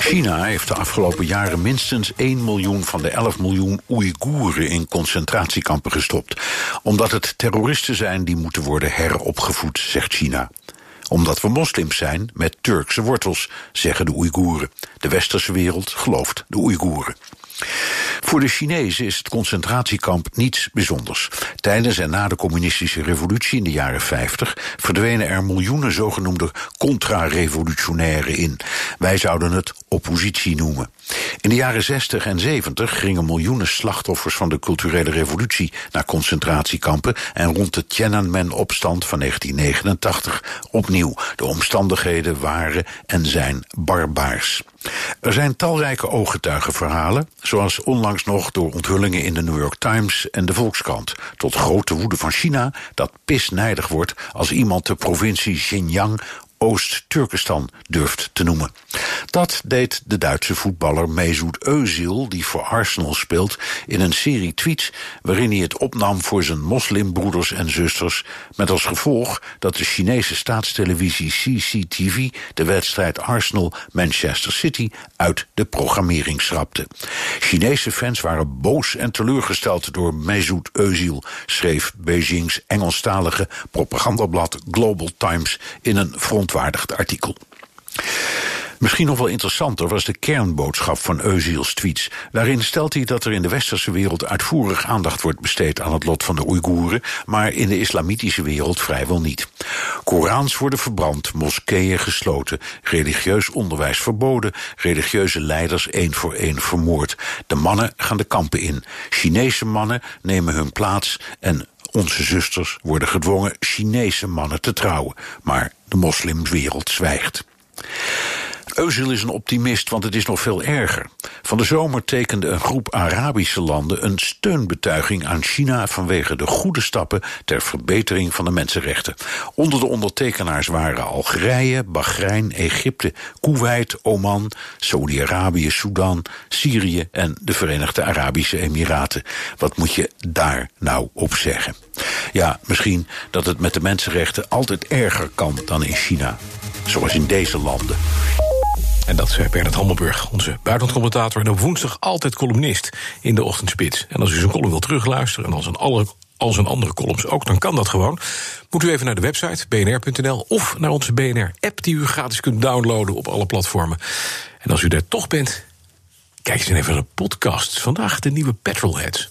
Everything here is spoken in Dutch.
China heeft de afgelopen jaren minstens 1 miljoen van de 11 miljoen Oeigoeren in concentratiekampen gestopt. Omdat het terroristen zijn die moeten worden heropgevoed, zegt China omdat we moslims zijn met Turkse wortels, zeggen de Oeigoeren. De westerse wereld gelooft de Oeigoeren. Voor de Chinezen is het concentratiekamp niets bijzonders. Tijdens en na de communistische revolutie in de jaren 50 verdwenen er miljoenen zogenoemde contra-revolutionairen in. Wij zouden het oppositie noemen. In de jaren 60 en 70 gingen miljoenen slachtoffers van de culturele revolutie naar concentratiekampen en rond de Tiananmen-opstand van 1989 opnieuw. De omstandigheden waren en zijn barbaars. Er zijn talrijke ooggetuigenverhalen, zoals onlangs nog door onthullingen in de New York Times en de Volkskrant, tot grote woede van China dat pisnijdig wordt als iemand de provincie Xinjiang Oost-Turkestan durft te noemen. Dat deed de Duitse voetballer Mesut Özil, die voor Arsenal speelt, in een serie tweets waarin hij het opnam voor zijn moslimbroeders en zusters, met als gevolg dat de Chinese staatstelevisie CCTV de wedstrijd Arsenal-Manchester City uit de programmering schrapte. Chinese fans waren boos en teleurgesteld door Mesut Özil, schreef Beijings Engelstalige propagandablad Global Times in een front verontwaardigd artikel. Misschien nog wel interessanter was de kernboodschap van Özil's tweets. Daarin stelt hij dat er in de westerse wereld uitvoerig aandacht wordt besteed aan het lot van de Oeigoeren, maar in de islamitische wereld vrijwel niet. Korans worden verbrand, moskeeën gesloten, religieus onderwijs verboden, religieuze leiders één voor één vermoord. De mannen gaan de kampen in. Chinese mannen nemen hun plaats en onze zusters worden gedwongen Chinese mannen te trouwen. Maar de moslimwereld zwijgt. Özil is een optimist, want het is nog veel erger. Van de zomer tekende een groep Arabische landen een steunbetuiging aan China vanwege de goede stappen ter verbetering van de mensenrechten. Onder de ondertekenaars waren Algerije, Bahrein, Egypte, Kuwait, Oman, Saudi-Arabië, Sudan, Syrië en de Verenigde Arabische Emiraten. Wat moet je daar nou op zeggen? Ja, misschien dat het met de mensenrechten altijd erger kan dan in China. Zoals in deze landen. En dat is Bernard Hammelburg, onze buitenlandcommentator... en op woensdag altijd columnist in de ochtendspits. En als u zijn column wilt terugluisteren... en als een, alle, als een andere columns ook, dan kan dat gewoon. Moet u even naar de website bnr.nl... of naar onze BNR-app die u gratis kunt downloaden op alle platformen. En als u daar toch bent, kijk eens even naar de podcast. Vandaag de nieuwe Petrolheads.